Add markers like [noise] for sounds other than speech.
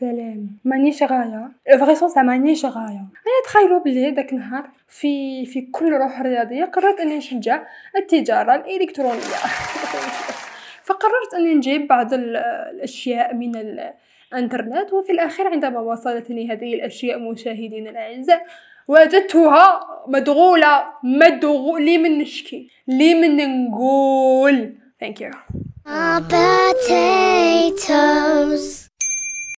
سلام مانيش غاية. vrai sens مانيش غاية. أنا تخيلوا بلي داك النهار في في كل روح رياضية قررت أني نشجع التجارة الإلكترونية. [laughs] فقررت أني نجيب بعض الأشياء من الإنترنت وفي الأخير عندما وصلتني هذه الأشياء مشاهدينا الأعزاء وجدتها مدغولة. مدغول لي من نشكي؟ لي من نقول؟ ثانك يو potatoes.